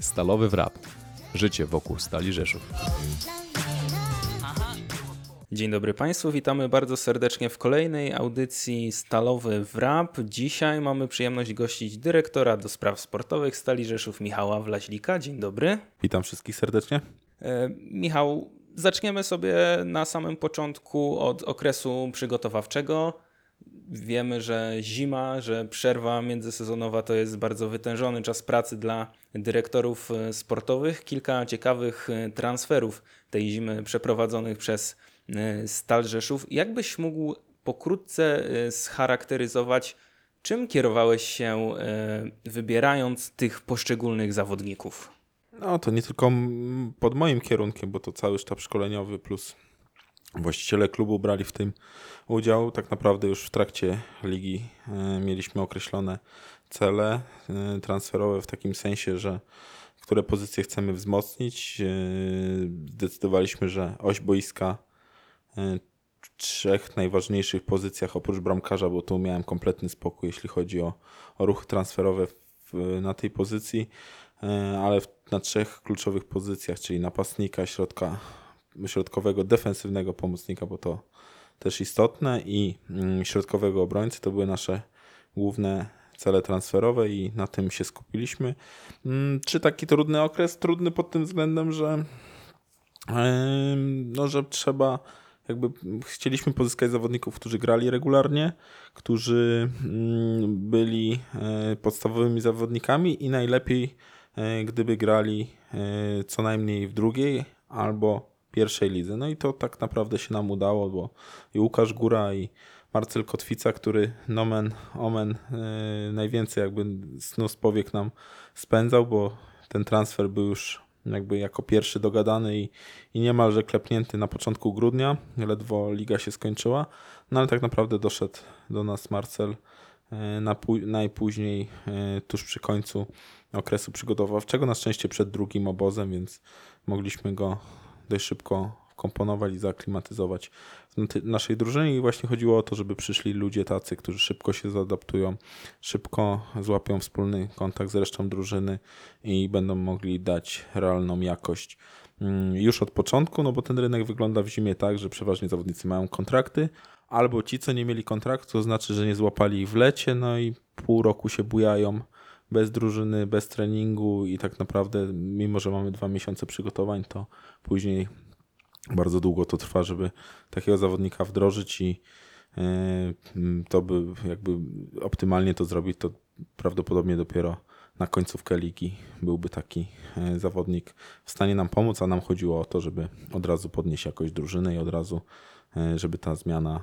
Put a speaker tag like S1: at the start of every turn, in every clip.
S1: Stalowy wrap. Życie wokół Stali Rzeszów.
S2: Dzień dobry Państwu, witamy bardzo serdecznie w kolejnej audycji Stalowy Wrap. Dzisiaj mamy przyjemność gościć dyrektora do spraw sportowych Stali Rzeszów Michała Wlaźlika. Dzień dobry.
S3: Witam wszystkich serdecznie.
S2: E, Michał, zaczniemy sobie na samym początku od okresu przygotowawczego. Wiemy, że zima, że przerwa międzysezonowa to jest bardzo wytężony czas pracy dla dyrektorów e, sportowych. Kilka ciekawych e, transferów tej zimy przeprowadzonych przez e, Stal Rzeszów. Jakbyś mógł pokrótce scharakteryzować, czym kierowałeś się wybierając tych poszczególnych zawodników?
S3: No to nie tylko pod moim kierunkiem, bo to cały sztab szkoleniowy plus właściciele klubu brali w tym udział. Tak naprawdę już w trakcie ligi e, mieliśmy określone cele e, transferowe w takim sensie, że które pozycje chcemy wzmocnić. E, Zdecydowaliśmy, że oś boiska w trzech najważniejszych pozycjach oprócz bramkarza, bo tu miałem kompletny spokój, jeśli chodzi o, o ruchy transferowe w, na tej pozycji, ale w, na trzech kluczowych pozycjach, czyli napastnika, środka, środkowego, defensywnego pomocnika, bo to też istotne i mm, środkowego obrońcy to były nasze główne cele transferowe i na tym się skupiliśmy. Mm, Czy taki trudny okres? Trudny pod tym względem, że no, że trzeba jakby chcieliśmy pozyskać zawodników, którzy grali regularnie, którzy mm, byli e, podstawowymi zawodnikami i najlepiej e, gdyby grali e, co najmniej w drugiej albo pierwszej lidze. No i to tak naprawdę się nam udało, bo i Łukasz Góra i Marcel Kotwica, który nomen omen e, najwięcej jakby snu z powiek nam spędzał, bo ten transfer był już jakby jako pierwszy dogadany i, i niemalże klepnięty na początku grudnia, ledwo liga się skończyła, no ale tak naprawdę doszedł do nas Marcel e, na pó- najpóźniej e, tuż przy końcu okresu przygotowawczego, na szczęście przed drugim obozem, więc mogliśmy go dość szybko wkomponować i zaaklimatyzować w naszej drużynie. I właśnie chodziło o to, żeby przyszli ludzie tacy, którzy szybko się zaadaptują, szybko złapią wspólny kontakt z resztą drużyny i będą mogli dać realną jakość. Mm, już od początku, no bo ten rynek wygląda w zimie tak, że przeważnie zawodnicy mają kontrakty, albo ci, co nie mieli kontraktu, to znaczy, że nie złapali ich w lecie, no i pół roku się bujają bez drużyny, bez treningu i tak naprawdę, mimo że mamy dwa miesiące przygotowań, to później bardzo długo to trwa, żeby takiego zawodnika wdrożyć i e, to by jakby optymalnie to zrobić, to prawdopodobnie dopiero na końcówkę ligi byłby taki e, zawodnik w stanie nam pomóc, a nam chodziło o to, żeby od razu podnieść jakość drużyny i od razu, e, żeby ta zmiana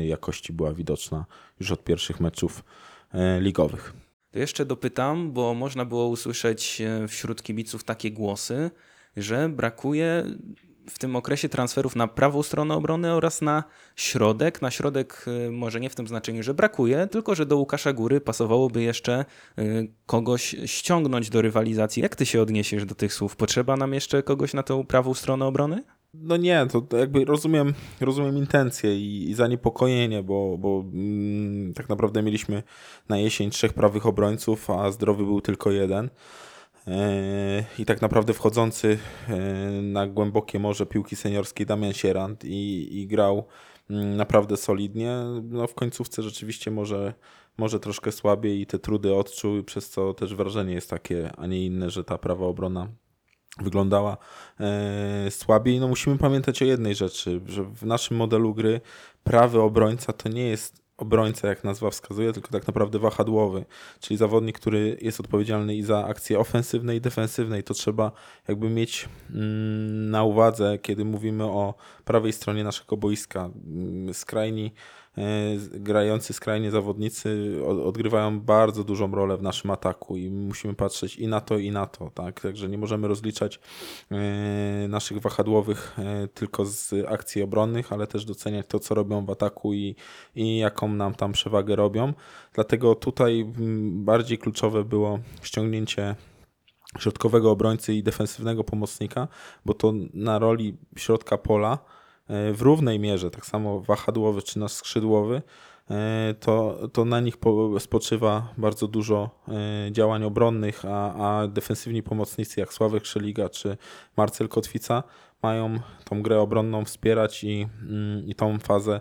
S3: jakości była widoczna już od pierwszych meczów ligowych.
S2: To jeszcze dopytam, bo można było usłyszeć e, wśród kibiców takie głosy, że brakuje w tym okresie transferów na prawą stronę obrony oraz na środek. Na środek e, może nie w tym znaczeniu, że brakuje, tylko że do Łukasza Góry pasowałoby jeszcze e, kogoś ściągnąć do rywalizacji. Jak ty się odniesiesz do tych słów? Potrzeba nam jeszcze kogoś na tą prawą stronę obrony?
S3: No nie, to jakby rozumiem, rozumiem intencje i, i zaniepokojenie, bo, bo mm, tak naprawdę mieliśmy na jesień trzech prawych obrońców, a zdrowy był tylko jeden. Eee, I tak naprawdę wchodzący e, na głębokie morze piłki seniorskiej Damian Sierant i, i grał mm, naprawdę solidnie. No w końcówce rzeczywiście może, może troszkę słabiej i te trudy odczuł, przez co też wrażenie jest takie, a nie inne, że ta prawa obrona wyglądała e, słabiej. No musimy pamiętać o jednej rzeczy, że w naszym modelu gry prawy obrońca to nie jest obrońca, jak nazwa wskazuje, tylko tak naprawdę wahadłowy, czyli zawodnik, który jest odpowiedzialny i za akcje ofensywne i defensywne i to trzeba jakby mieć mm, na uwadze, kiedy mówimy o prawej stronie naszego boiska. Mm, Skrajni grający skrajnie zawodnicy od- odgrywają bardzo dużą rolę w naszym ataku i musimy patrzeć i na to, i na to, tak? Także nie możemy rozliczać e, naszych wahadłowych e, tylko z akcji obronnych, ale też doceniać to, co robią w ataku i, i jaką nam tam przewagę robią. Dlatego tutaj bardziej kluczowe było ściągnięcie środkowego obrońcy i defensywnego pomocnika, bo to na roli środka pola e, w równej mierze, tak samo wahadłowy czy nasz skrzydłowy, e, to, to na nich po, spoczywa bardzo dużo e, działań obronnych, a, a defensywni pomocnicy jak Sławek Szeliga czy Marcel Kotwica mają tą grę obronną wspierać i, mm, i tą fazę e,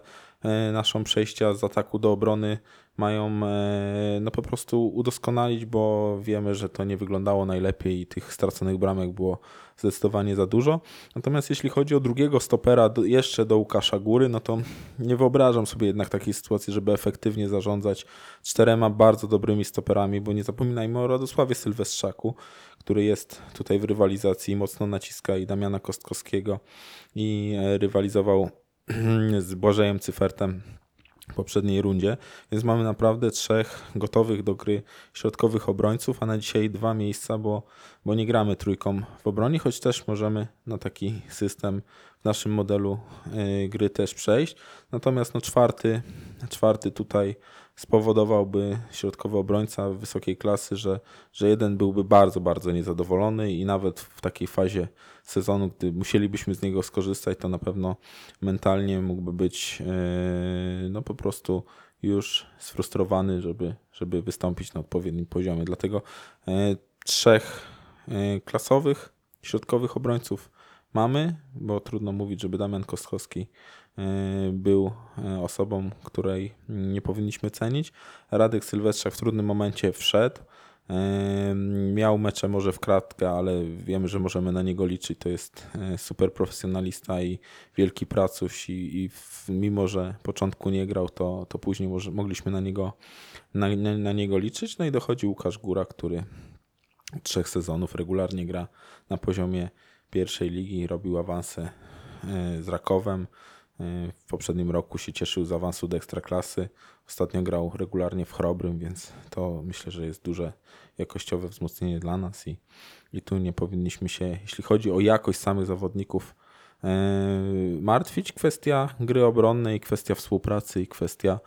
S3: naszą przejścia z ataku do obrony mają e, no po prostu udoskonalić, bo wiemy, że to nie wyglądało najlepiej i tych straconych bramek było zdecydowanie za dużo. Natomiast jeśli chodzi o drugiego stopera do, jeszcze do Łukasza Góry, no to nie wyobrażam sobie jednak takiej sytuacji, żeby efektywnie zarządzać czterema bardzo dobrymi stoperami, bo nie zapominajmy o Radosławie Sylwestrzaku, który jest tutaj w rywalizacji, mocno naciska i Damiana Kostkowskiego i e, rywalizował z Błażejem Cyfertem w poprzedniej rundzie, więc mamy naprawdę trzech gotowych do gry środkowych obrońców, a na dzisiaj dwa miejsca, bo, bo nie gramy trójką w obronie, choć też możemy na taki system w naszym modelu y, gry też przejść. Natomiast no czwarty, czwarty tutaj spowodowałby środkowy obrońca wysokiej klasy, że, że jeden byłby bardzo, bardzo niezadowolony i nawet w takiej fazie sezonu, gdy musielibyśmy z niego skorzystać, to na pewno mentalnie mógłby być yy, no po prostu już sfrustrowany, żeby, żeby wystąpić na odpowiednim poziomie. Dlatego yy, trzech yy, klasowych, środkowych obrońców mamy, bo trudno mówić, żeby Damian Kostkowski był osobą, której nie powinniśmy cenić. Radek Sylwestrzak w trudnym momencie wszedł. Miał mecze może w kratkę, ale wiemy, że możemy na niego liczyć. To jest super profesjonalista i wielki pracuś i, i mimo, że początku nie grał, to, to później może, mogliśmy na niego, na, na, na niego liczyć. No i dochodzi Łukasz Góra, który trzech sezonów regularnie gra na poziomie pierwszej ligi, robił awanse z Rakowem. W poprzednim roku się cieszył z awansu do ekstraklasy. Ostatnio grał regularnie w Chrobrym, więc to myślę, że jest duże jakościowe wzmocnienie dla nas i, i tu nie powinniśmy się, jeśli chodzi o jakość samych zawodników, martwić. Kwestia gry obronnej, kwestia współpracy i kwestia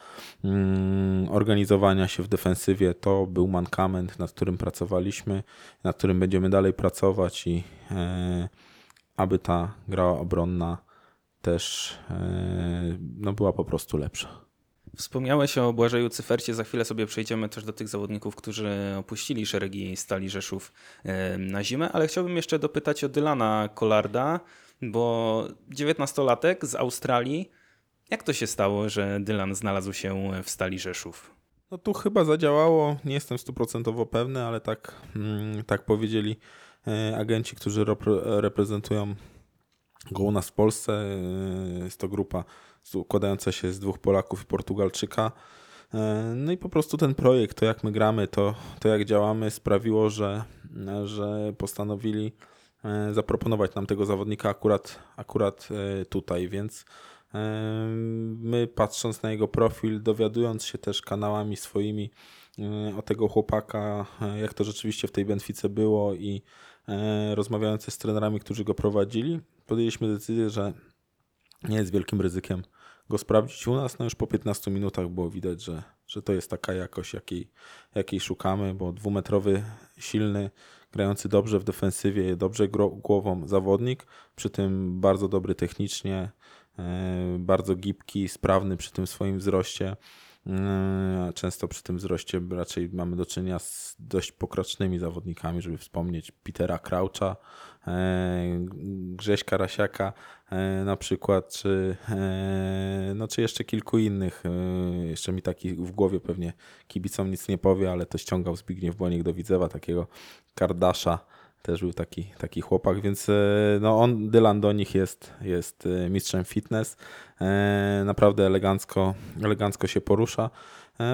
S3: mm, organizowania się w defensywie to był mankament, nad którym pracowaliśmy, nad którym będziemy dalej pracować i e, aby ta gra obronna też e, no, była po prostu lepsza.
S2: Wspomniałeś o Błażeju Cyfercie, za chwilę sobie przejdziemy też do tych zawodników, którzy opuścili szeregi Stali Rzeszów na zimę, ale chciałbym jeszcze dopytać o Dylana Collarda, bo 19-latek z Australii, jak to się stało, że Dylan znalazł się w Stali Rzeszów?
S3: No tu chyba zadziałało, nie jestem stuprocentowo pewny, ale tak, mm, tak powiedzieli e, agenci, którzy reprezentują go u nas w Polsce. E, jest to grupa składająca się z dwóch Polaków i Portugalczyka. E, no i po prostu ten projekt, to jak my gramy, to, to jak działamy, sprawiło, że, że postanowili zaproponować nam tego zawodnika akurat, akurat tutaj, więc my patrząc na jego profil, dowiadując się też kanałami swoimi o tego chłopaka, jak to rzeczywiście w tej Benfice było i rozmawiając z trenerami, którzy go prowadzili, podjęliśmy decyzję, że nie jest wielkim ryzykiem go sprawdzić u nas. No już po 15 minutach było widać, że, że to jest taka jakość, jakiej, jakiej szukamy, bo dwumetrowy, silny, grający dobrze w defensywie, dobrze głową zawodnik, przy tym bardzo dobry technicznie, e, bardzo gibki, sprawny przy tym swoim wzroście. E, często przy tym wzroście raczej mamy do czynienia z dość pokrocznymi zawodnikami, żeby wspomnieć Petera Croucha, e, Grześka Rasiaka na przykład, czy, no, czy jeszcze kilku innych. Jeszcze mi taki w głowie pewnie kibicom nic nie powie, ale to ściągał Zbigniew Boniek do Widzewa, takiego Kardasza, też był taki, taki chłopak, więc e, no on, Dylan do nich jest, jest e, mistrzem fitness. E, naprawdę elegancko, elegancko się porusza.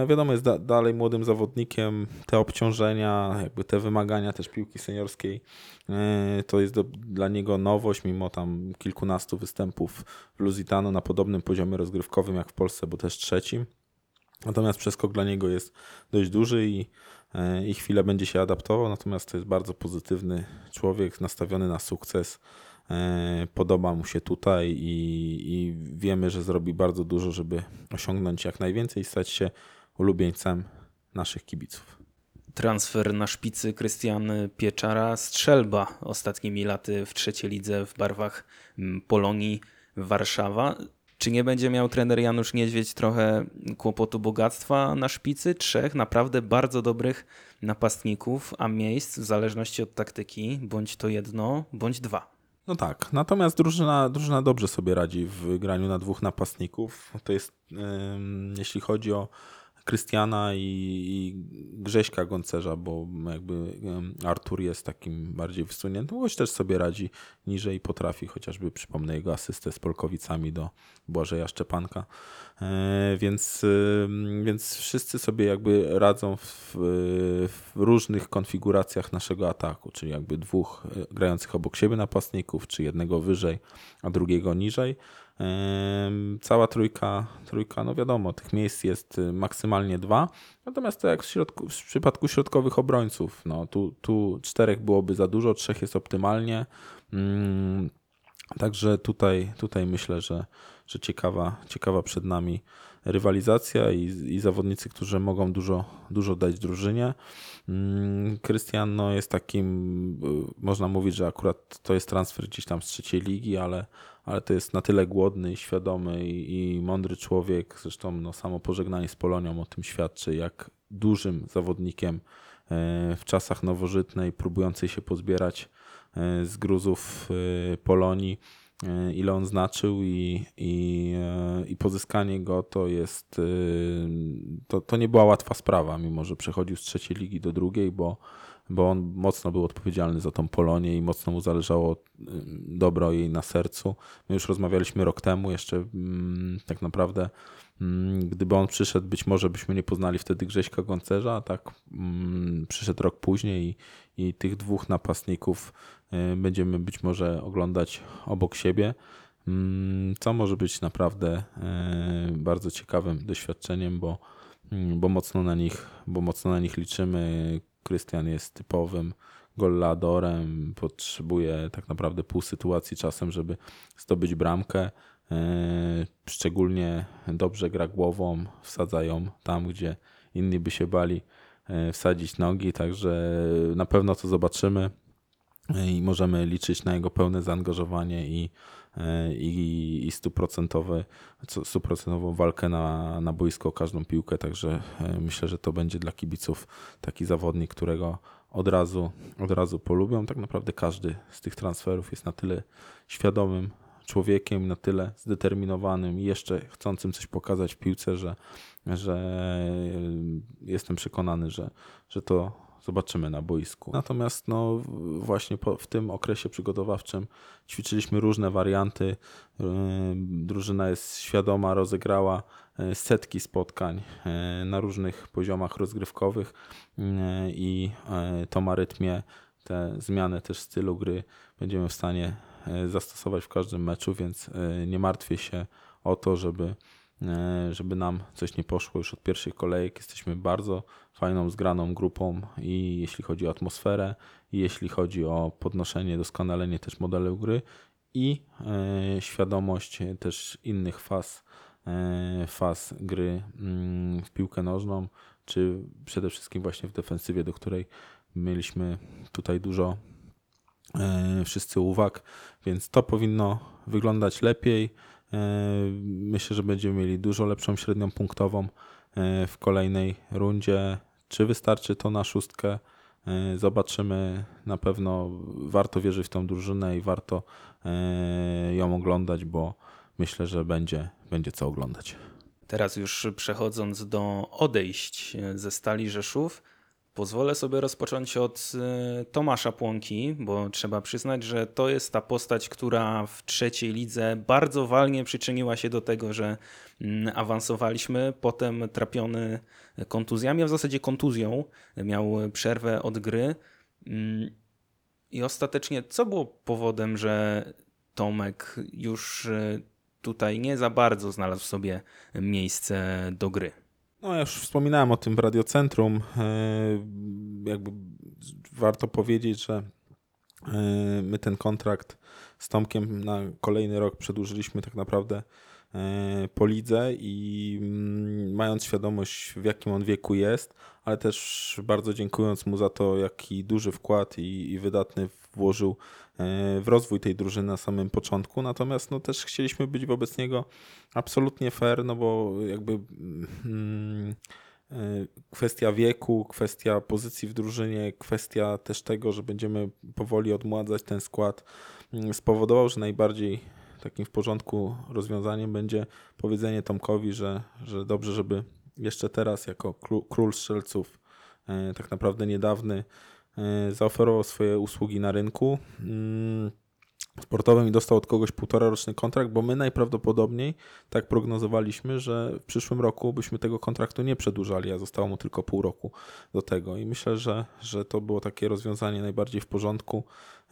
S3: Wiadomo, jest da, dalej młodym zawodnikiem. Te obciążenia, jakby te wymagania też piłki seniorskiej, to jest do, dla niego nowość, mimo tam kilkunastu występów w Lusitano na podobnym poziomie rozgrywkowym jak w Polsce, bo też trzecim. Natomiast przeskok dla niego jest dość duży i i chwilę będzie się adaptował, natomiast to jest bardzo pozytywny człowiek, nastawiony na sukces. E, podoba mu się tutaj i, i wiemy, że zrobi bardzo dużo, żeby osiągnąć jak najwięcej i stać się ulubieńcem naszych kibiców.
S2: Transfer na szpicy Krystian Pieczara, strzelba ostatnimi laty w trzeciej lidze w barwach Polonii Warszawa. Czy nie będzie miał trener Janusz Niedźwiedź trochę kłopotu bogactwa na szpicy? Trzech naprawdę bardzo dobrych napastników, a miejsc w zależności od taktyki, bądź to jedno, bądź dwa.
S3: No tak, natomiast drużyna, drużyna dobrze sobie radzi w graniu na dwóch napastników. To jest, ym, jeśli chodzi o Krystiana i, i Grześka Goncerza, bo jakby Artur jest takim bardziej wysuniętym, choć też sobie radzi niżej i potrafi, chociażby przypomnę jego asystę z Polkowicami do Błażeja Szczepanka. E, więc, więc wszyscy sobie jakby radzą w, w różnych konfiguracjach naszego ataku, czyli jakby dwóch e, grających obok siebie napastników, czy jednego wyżej, a drugiego niżej. Cała trójka, trójka, no wiadomo, tych miejsc jest y, maksymalnie dwa. Natomiast to jak w, środku, w przypadku środkowych obrońców, no tu, tu czterech byłoby za dużo, trzech jest optymalnie. Ym, Także tutaj, tutaj myślę, że, że ciekawa, ciekawa przed nami rywalizacja i, i zawodnicy, którzy mogą dużo, dużo dać drużynie. Mm, Krystian no, jest takim, y, można mówić, że akurat to jest transfer gdzieś tam z trzeciej ligi, ale, ale to jest na tyle głodny świadomy i, i mądry człowiek. Zresztą no, samo pożegnanie z Polonią o tym świadczy, jak dużym zawodnikiem e, w czasach nowożytnej, próbującej się pozbierać e, z gruzów e, Polonii, ile on znaczył i, i, e, i pozyskanie go to jest, e, to, to nie była łatwa sprawa, mimo że przechodził z trzeciej ligi do drugiej, bo, bo on mocno był odpowiedzialny za tą Polonię i mocno mu zależało dobro jej na sercu. My już rozmawialiśmy rok temu, jeszcze mm, tak naprawdę mm, gdyby on przyszedł, być może byśmy nie poznali wtedy Grześka Goncerza, tak mm, przyszedł rok później i, i tych dwóch napastników będziemy być może oglądać obok siebie, mm, co może być naprawdę y, bardzo ciekawym doświadczeniem, bo, mm, bo mocno na nich, bo mocno na nich liczymy. Krystian jest typowym golladorem, potrzebuje tak naprawdę pół sytuacji czasem, żeby zdobyć bramkę. E, Szczególnie dobrze gra głową, wsadza ją tam, gdzie inni by się bali wsadzić nogi, także na pewno to zobaczymy i możemy liczyć na jego pełne zaangażowanie i, e, i, i stuprocentowe, co- stuprocentową walkę na, na boisko o każdą piłkę, także e, myślę, że to będzie dla kibiców taki zawodnik, którego od razu, od razu polubią. Tak naprawdę każdy z tych transferów jest na tyle świadomym człowiekiem, na tyle zdeterminowanym i jeszcze chcącym coś pokazać w piłce, że, że jestem przekonany, że, że to zobaczymy na boisku. Natomiast no, właśnie po, w tym okresie przygotowawczym ćwiczyliśmy różne warianty. Yy, Drużyna jest świadoma, rozegrała yy, setki spotkań yy, na różnych poziomach rozgrywkowych i yy, tą arytmię, te zmiany też stylu gry będziemy w stanie zastosować w każdym meczu, więc nie martwię się o to, żeby żeby nam coś nie poszło już od pierwszych kolejek. Jesteśmy bardzo fajną, zgraną grupą i jeśli chodzi o atmosferę, i jeśli chodzi o podnoszenie, doskonalenie też modelu gry i e, świadomość też innych faz, e, faz gry mm, w piłkę nożną, czy przede wszystkim właśnie w defensywie, do której mieliśmy tutaj dużo e, wszyscy uwag, więc to powinno wyglądać lepiej. E, Myślę, że będziemy mieli dużo lepszą średnią punktową e, w kolejnej rundzie. Czy wystarczy to na szóstkę? E, Zobaczymy. Na pewno warto wierzyć w tą drużynę i warto ją oglądać, bo myślę, że będzie, będzie co oglądać.
S2: Teraz już przechodząc do odejść ze Stali Rzeszów, pozwolę sobie rozpocząć od e, Tomasza Płonki, bo trzeba przyznać, że to jest ta postać, która w trzeciej lidze bardzo walnie przyczyniła się do tego, że mm, awansowaliśmy. Potem trapiony kontuzjami, a w zasadzie kontuzją, miał przerwę od gry. Mm, I ostatecznie, co było powodem, że Tomek już e, tutaj nie za bardzo znalazł sobie miejsce do gry?
S3: No, ja już wspominałem o tym w Radiocentrum. E, Jakby warto powiedzieć, że e, my ten kontrakt z Tomkiem na kolejny rok przedłużyliśmy tak naprawdę e, po lidze i mm, mając świadomość w jakim on wieku jest, ale też bardzo dziękując mu za to, jaki duży wkład i, i wydatny włożył w rozwój tej drużyny na samym początku, natomiast no też chcieliśmy być wobec niego absolutnie fair, no bo jakby mm, e, kwestia wieku, kwestia pozycji w drużynie, kwestia też tego, że będziemy powoli odmładzać ten skład mm, spowodował, że najbardziej takim w porządku rozwiązaniem będzie powiedzenie Tomkowi, że, że dobrze, żeby jeszcze teraz jako kró- król strzelców, e, tak naprawdę niedawny, e, zaoferował swoje usługi na rynku mm, sportowym i dostał od kogoś półtora roczny kontrakt, bo my najprawdopodobniej tak prognozowaliśmy, że w przyszłym roku byśmy tego kontraktu nie przedłużali, a zostało mu tylko pół roku do tego. I myślę, że, że to było takie rozwiązanie najbardziej w porządku,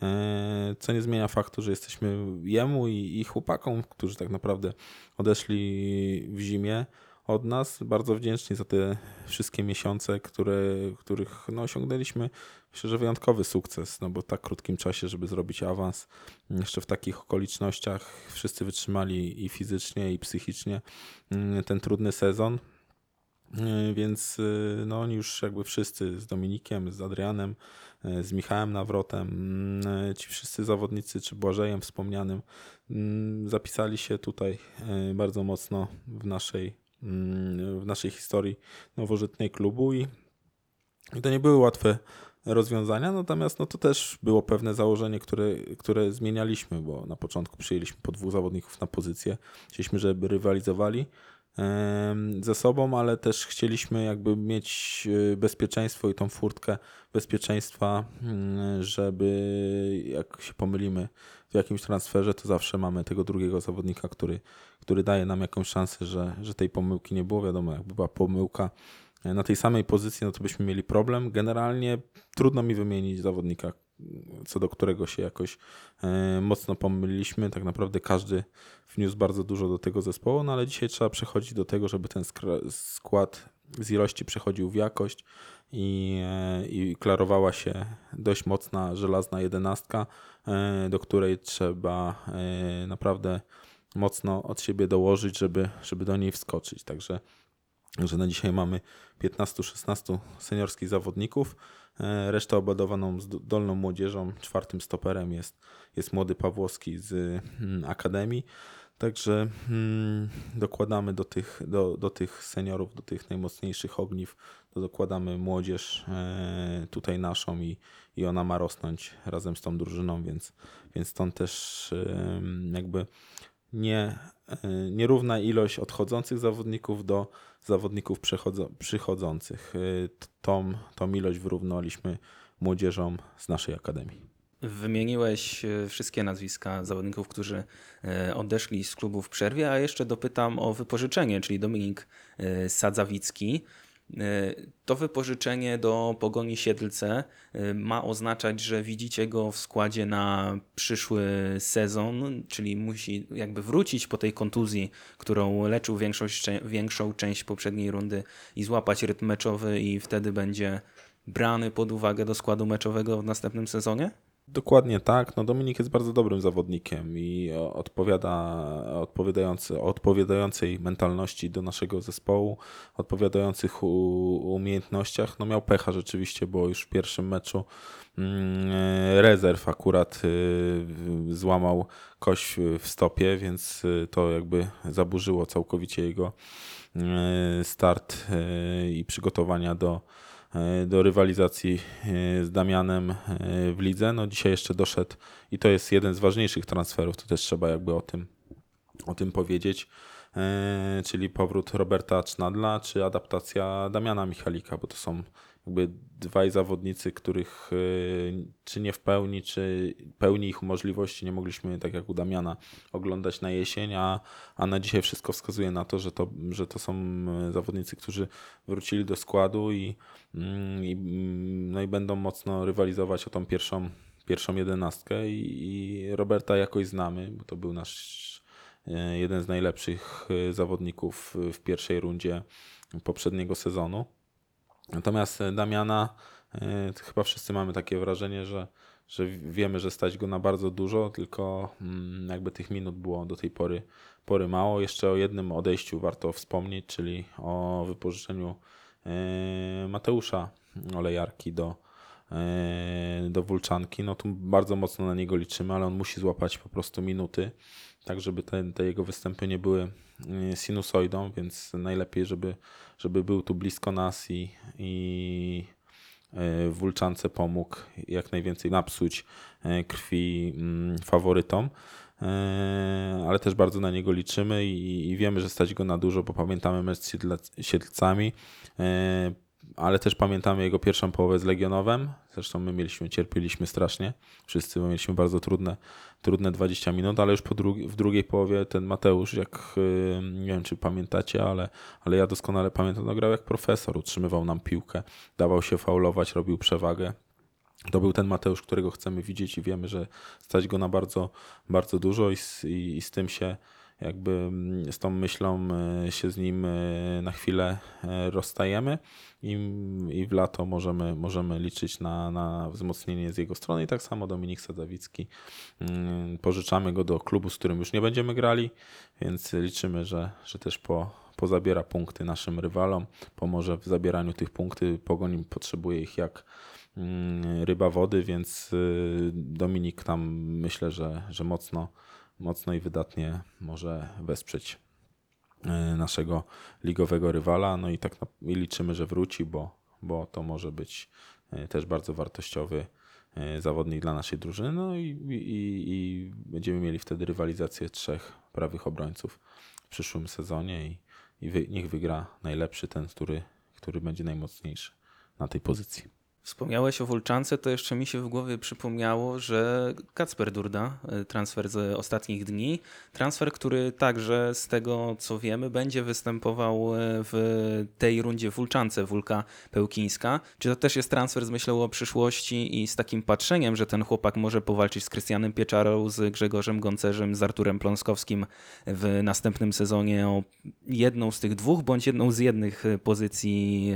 S3: e, co nie zmienia faktu, że jesteśmy jemu i, i chłopakom, którzy tak naprawdę odeszli w zimie od nas. Bardzo wdzięczni za te wszystkie miesiące, które, których no, osiągnęliśmy. Myślę, że wyjątkowy sukces, no bo w tak krótkim czasie, żeby zrobić awans, jeszcze w takich okolicznościach wszyscy wytrzymali i fizycznie, i psychicznie mm, ten trudny sezon. Yy, Więc yy, no, oni już jakby wszyscy z Dominikiem, z Adrianem, yy, z Michałem Nawrotem, ci wszyscy zawodnicy, czy Błażejem wspomnianym, zapisali się tutaj bardzo mocno w naszej, w naszej historii nowożytnej klubu i, to nie były łatwe rozwiązania, natomiast no to też było pewne założenie, które, które zmienialiśmy, bo na początku przyjęliśmy po dwóch zawodników na pozycję, chcieliśmy, żeby rywalizowali ze sobą, ale też chcieliśmy jakby mieć y, bezpieczeństwo i tą furtkę bezpieczeństwa, mm, żeby jak się pomylimy w jakimś transferze, to zawsze mamy tego drugiego zawodnika, który, który daje nam jakąś szansę, że, że tej pomyłki nie było. Wiadomo, jakby była pomyłka na tej samej pozycji, no to byśmy mieli problem. Generalnie trudno mi wymienić zawodnika, co do którego się jakoś e, mocno pomyliliśmy. Tak naprawdę każdy wniósł bardzo dużo do tego zespołu, no ale dzisiaj trzeba przechodzić do tego, żeby ten skład z ilości przechodził w jakość i, e, i klarowała się dość mocna, żelazna jedenastka, e, do której trzeba e, naprawdę mocno od siebie dołożyć, żeby, żeby do niej wskoczyć. Także że na dzisiaj mamy 15-16 seniorskich zawodników. E, Resztę obudowaną z dolną młodzieżą. Czwartym stoperem jest, jest młody Pawłowski z mm, Akademii. Także mm, dokładamy do tych, do, do tych seniorów, do tych najmocniejszych ogniw, to dokładamy młodzież e, tutaj naszą i, i ona ma rosnąć razem z tą drużyną, więc, więc stąd też e, jakby nie, e, nierówna ilość odchodzących zawodników do zawodników przychodzących. E, Tą, tą ilość wyrównaliśmy młodzieżą z naszej akademii.
S2: Wymieniłeś e, wszystkie nazwiska zawodników, którzy odeszli z klubu w przerwie, a jeszcze dopytam o wypożyczenie, czyli Dominik Sadzawicki. E, To wypożyczenie do Pogoni Siedlce e, ma oznaczać, że widzicie go w składzie na przyszły sezon, czyli musi jakby wrócić po tej kontuzji, którą leczył większość, większą część poprzedniej rundy i złapać rytm meczowy i wtedy będzie brany pod uwagę do składu meczowego w następnym sezonie?
S3: Dokładnie tak. No Dominik jest bardzo dobrym zawodnikiem i odpowiada odpowiadający, odpowiadającej mentalności do naszego zespołu, odpowiadających umiejętnościach. No miał pecha rzeczywiście, bo już w pierwszym meczu mm, rezerw akurat y, złamał kość w stopie, więc y, to jakby zaburzyło całkowicie jego y, start i przygotowania do, do rywalizacji e, z Damianem e, w lidze. No dzisiaj jeszcze doszedł i to jest jeden z ważniejszych transferów, to też trzeba jakby o tym, o tym powiedzieć, e, czyli powrót Roberta Cznadla, czy adaptacja Damiana Michalika, bo to są jakby dwaj zawodnicy, których e, czy nie w pełni, czy pełni ich możliwości nie mogliśmy, tak jak u Damiana, oglądać na jesień, a, a na dzisiaj wszystko wskazuje na to, że to, że to są e, zawodnicy, którzy wrócili do składu i, mm, i, mm, no i będą mocno rywalizować o tą pierwszą, pierwszą jedenastkę i, i Roberta jakoś znamy, bo to był nasz e, jeden z najlepszych zawodników w pierwszej rundzie poprzedniego sezonu. Natomiast e, Damiana, e, chyba wszyscy mamy takie wrażenie, że, że wiemy, że stać go na bardzo dużo, tylko mm, jakby tych minut było do tej pory, pory mało. Jeszcze o jednym odejściu warto wspomnieć, czyli o wypożyczeniu e, Mateusza Olejarki do, do Wulczanki, no tu bardzo mocno na niego liczymy, ale on musi złapać po prostu minuty, tak żeby te, te jego występy nie były sinusoidą, więc najlepiej, żeby, żeby był tu blisko nas i, i w Wulczance pomógł jak najwięcej napsuć e, krwi mm, faworytom. Ale też bardzo na niego liczymy i, i wiemy, że stać go na dużo, bo pamiętamy mecz z Siedlcami, ale też pamiętamy jego pierwszą połowę z Legionowem. Zresztą my mieliśmy, cierpieliśmy strasznie, wszyscy, mieliśmy bardzo trudne, trudne 20 minut, ale już po drugi, w drugiej połowie ten Mateusz, jak e, nie wiem, czy pamiętacie, ale, ale ja doskonale pamiętam, no grał jak profesor, utrzymywał nam piłkę, dawał się faulować, robił przewagę. To był ten Mateusz, którego chcemy widzieć i wiemy, że stać go na bardzo, bardzo dużo i z, i, i z tym się jakby mm, z tą myślą e, się z nim e, na chwilę e, rozstajemy i, i w lato możemy, możemy liczyć na, na wzmocnienie z jego strony i tak samo Dominik Sadzawicki. Mm, Pożyczamy go do klubu, z którym już nie będziemy grali, więc liczymy, że, że też po, pozabiera punkty naszym rywalom, pomoże w zabieraniu tych punktów. Pogoń potrzebuje ich jak mm, ryba wody, więc y, Dominik tam myślę, że, że mocno, mocno i wydatnie może wesprzeć y, naszego ligowego rywala. No i tak i liczymy, że wróci, bo, bo to może być y, też bardzo wartościowy y, zawodnik dla naszej drużyny. No i, i, i będziemy mieli wtedy rywalizację trzech prawych obrońców w przyszłym sezonie i, i wy, niech wygra najlepszy ten, który, który będzie najmocniejszy na tej pozycji.
S2: Wspomniałeś o Wulczance, to jeszcze mi się w głowie przypomniało, że Kacper Durda, y, transfer z ostatnich dni, transfer, który także z tego co wiemy będzie występował y, w tej rundzie Wulczance, Wulka Pełkińska. Czy to też jest transfer z myślą o przyszłości i z takim patrzeniem, że ten chłopak może powalczyć z Krystianem Pieczarą, z Grzegorzem Goncerzem, z Arturem Pląskowskim w następnym sezonie o jedną z tych dwóch, bądź jedną z jednych y, pozycji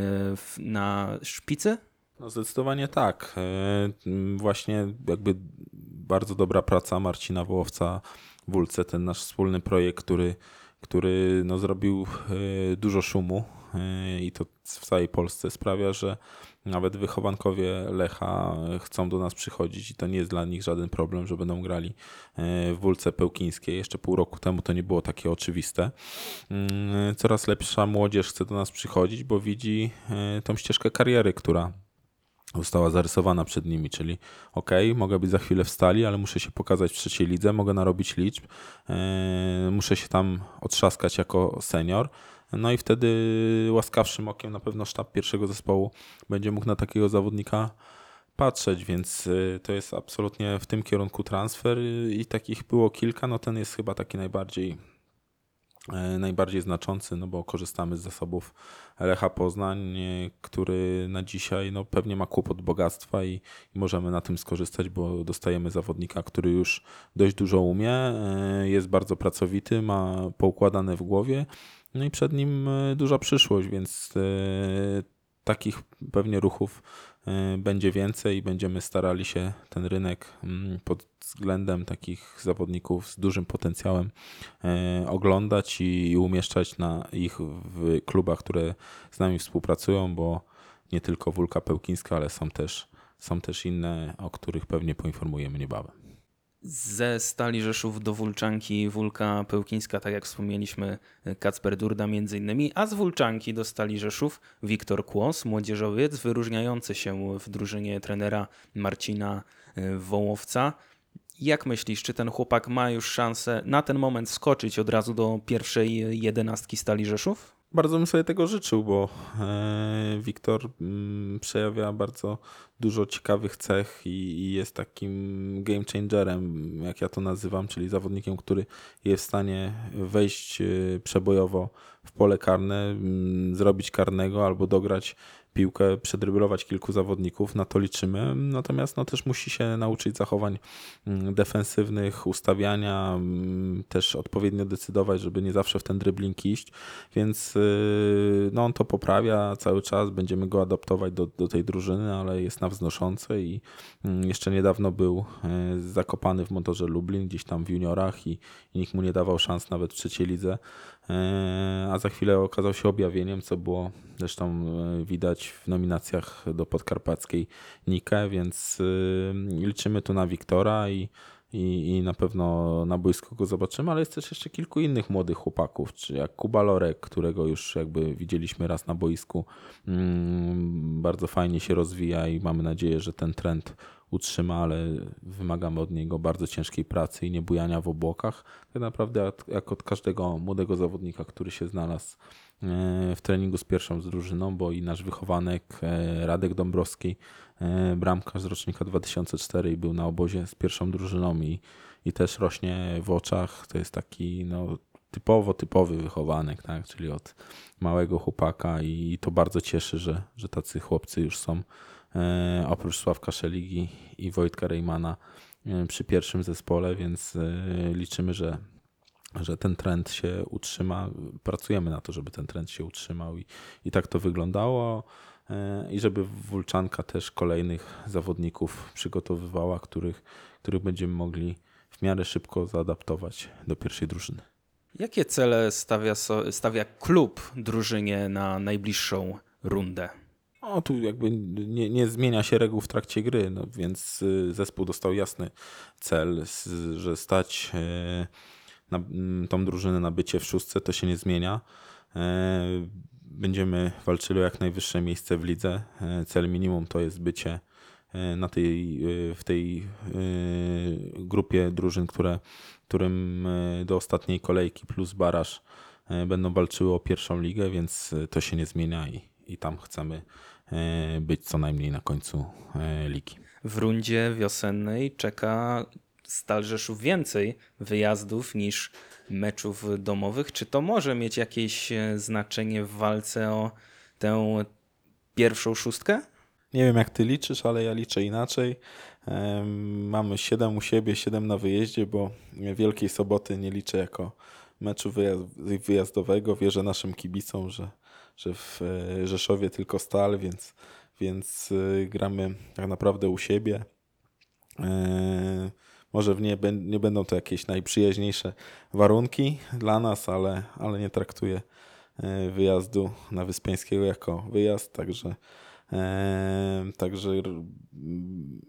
S2: na szpicy?
S3: No zdecydowanie tak. E, Właśnie jakby bardzo dobra praca Marcina Wołowca w Wólce, ten nasz wspólny projekt, który, który no zrobił e, dużo szumu e, i to w całej Polsce sprawia, że nawet wychowankowie Lecha chcą do nas przychodzić i to nie jest dla nich żaden problem, że będą grali w Wólce Pełkińskiej. Jeszcze pół roku temu to nie było takie oczywiste. Mm, Coraz lepsza młodzież chce do nas przychodzić, bo widzi tą ścieżkę kariery, która została zarysowana przed nimi, czyli ok, mogę być za chwilę w stali, ale muszę się pokazać w trzeciej lidze, mogę narobić liczb, e, muszę się tam otrzaskać jako senior. No i wtedy łaskawszym okiem na pewno sztab pierwszego zespołu będzie mógł na takiego zawodnika patrzeć, więc y, to jest absolutnie w tym kierunku transfer i takich było kilka, no ten jest chyba taki najbardziej e, najbardziej znaczący, no bo korzystamy z zasobów Lecha Poznań, e, który na dzisiaj no, pewnie ma kłopot bogactwa i, i możemy na tym skorzystać, bo dostajemy zawodnika, który już dość dużo umie, e, jest bardzo pracowity, ma poukładane w głowie, no i przed nim e, duża przyszłość, więc e, takich pewnie ruchów e, będzie więcej i będziemy starali się ten rynek mm, pod względem takich zawodników z dużym potencjałem e, oglądać i, umieszczać na ich w klubach, które z nami współpracują, bo nie tylko Wólka Pełkińska, ale są też, są też inne, o których pewnie poinformujemy niebawem.
S2: Ze Stali Rzeszów do Wulczanki, Wólka Pełkińska, tak jak wspomnieliśmy, Kacper Durda między innymi, a z Wulczanki do Stali Rzeszów Wiktor Kłos, młodzieżowiec, wyróżniający się w drużynie trenera Marcina e, Wołowca. Jak myślisz, czy ten chłopak ma już szansę na ten moment skoczyć od razu do pierwszej jedenastki Stali Rzeszów?
S3: Bardzo bym sobie tego życzył, bo e, Wiktor mm, przejawia bardzo dużo ciekawych cech i, jest takim game changerem, jak ja to nazywam, czyli zawodnikiem, który jest w stanie wejść e, przebojowo w pole karne, mm, zrobić karnego albo dograć piłkę, przedryblować kilku zawodników, na to liczymy. Natomiast no, też musi się nauczyć zachowań mm, defensywnych, ustawiania, mm, też odpowiednio decydować, żeby nie zawsze w ten dribbling iść, więc yy, no, on to poprawia cały czas, będziemy go adaptować do, do tej drużyny, ale jest na wznoszące i mm, jeszcze niedawno był e, zakopany w motorze Lublin, gdzieś tam w juniorach i, i nikt mu nie dawał szans nawet w trzeciej lidze, E, a za chwilę okazał się objawieniem, co było zresztą e, w nominacjach do podkarpackiej Nike, więc e, liczymy tu na Wiktora i i, i na pewno na boisku go zobaczymy, ale jest też jeszcze kilku innych młodych chłopaków, czy jak Kuba Lorek, którego już jakby widzieliśmy raz na boisku, mm, bardzo fajnie się rozwija i mamy nadzieję, że ten trend utrzyma, ale wymagamy od niego bardzo ciężkiej pracy i nie bujania w obłokach. Tak naprawdę jak- od każdego młodego zawodnika, który się znalazł w treningu z pierwszą z drużyną, bo i nasz wychowanek e, Radek Dąbrowski, e, bramkarz z rocznika 2004 i był na obozie z pierwszą drużyną i, i też rośnie w oczach. To jest taki no, typowo typowy wychowanek, tak? czyli od małego chłopaka i to bardzo cieszy, że, że tacy chłopcy już są e, oprócz Sławka Szeligi i Wojtka Rejmana e, przy pierwszym zespole, więc e, liczymy, że że ten trend się utrzyma. Pracujemy na to, żeby ten trend się utrzymał i, i tak to wyglądało. E, I żeby Wulczanka też kolejnych zawodników przygotowywała, których, których będziemy mogli w miarę szybko zaadaptować do pierwszej drużyny.
S2: Jakie cele stawia, stawia klub drużynie na najbliższą rundę?
S3: No tu jakby nie, nie zmienia się reguł w trakcie gry, no więc y, zespół dostał jasny cel, że stać e, na, m, tą drużynę na bycie w szóstce, to się nie zmienia. E, Będziemy walczyli o jak najwyższe miejsce w lidze. E, Cel minimum to jest bycie e, na tej, w tej grupie drużyn, które, którym do ostatniej kolejki plus baraż będą walczyły o pierwszą ligę, więc to się nie zmienia i, i tam chcemy być co najmniej na końcu ligi.
S2: W rundzie wiosennej czeka Stal Rzeszów więcej wyjazdów niż meczów domowych. Czy to może mieć jakieś e, znaczenie w walce o tę pierwszą szóstkę?
S3: Nie wiem jak ty liczysz, ale ja liczę inaczej. Mamy 7 u siebie, 7 na wyjeździe, bo Wielkiej Soboty nie liczę jako meczu wyjaz- wyjazdowego. Wierzę naszym kibicom, że, że w e, Rzeszowie tylko stal, więc, więc e, gramy tak naprawdę u siebie. E, Może nie, nie będą to jakieś najprzyjaźniejsze warunki dla nas, ale, ale nie traktuję e, wyjazdu na Wyspiańskiego jako wyjazd, także Eee, Także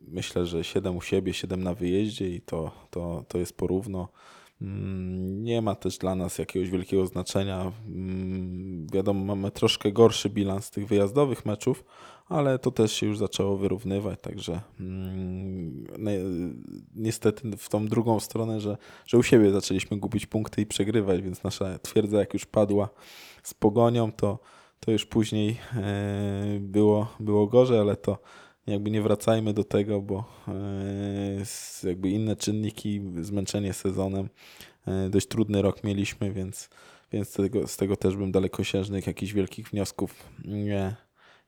S3: myślę, że 7 u siebie, 7 na wyjeździe i to, to, to jest porówno. Mm, Nie ma też dla nas jakiegoś wielkiego znaczenia. Mm, Wiadomo, mamy troszkę gorszy bilans tych wyjazdowych meczów, ale to też się już zaczęło wyrównywać, także mm, ni- niestety w tą drugą stronę, że, że u siebie zaczęliśmy gubić punkty i przegrywać, więc nasza twierdza jak już padła z pogonią, to to już później e, było, było gorzej, ale to jakby nie wracajmy do tego, bo e, jakby inne czynniki, zmęczenie sezonem, e, dość trudny rok mieliśmy, więc, więc z, tego, z tego też bym dalekosiężnych jakichś wielkich wniosków nie,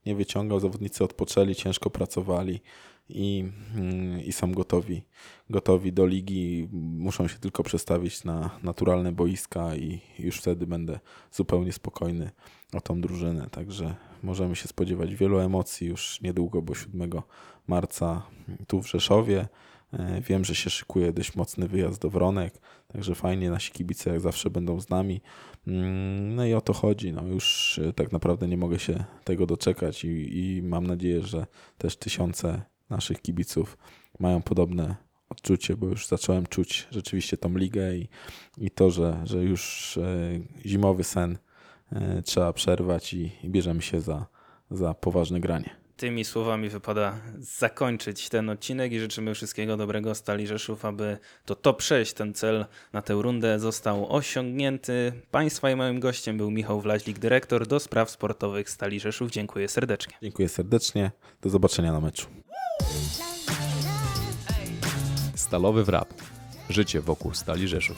S3: nie wyciągał. Zawodnicy odpoczęli, ciężko pracowali i, mm, i są gotowi, gotowi do ligi. Muszą się tylko przestawić na naturalne boiska i już wtedy będę zupełnie spokojny o tą drużynę. Także możemy się spodziewać wielu emocji już niedługo, bo 7 marca tu w Rzeszowie. E, Wiem, że się szykuje dość mocny wyjazd do Wronek, także fajnie nasi kibice jak zawsze będą z nami. Mm, No i o to chodzi. No już e, tak naprawdę nie mogę się tego doczekać i, i mam nadzieję, że też tysiące naszych kibiców mają podobne odczucie, bo już zacząłem czuć rzeczywiście tą ligę i, i to, że, że już e, zimowy sen e, trzeba przerwać i, i bierzemy się za, za poważne granie.
S2: Tymi słowami wypada zakończyć ten odcinek i życzymy wszystkiego dobrego Stali Rzeszów, aby to top 6, ten cel na tę rundę został osiągnięty. Państwa i moim gościem był Michał Wlaźlik, dyrektor do spraw sportowych Stali Rzeszów. Dziękuję serdecznie.
S3: Dziękuję serdecznie. Do zobaczenia na meczu.
S1: Stalowy Wrap. Życie wokół Stali Rzeszów.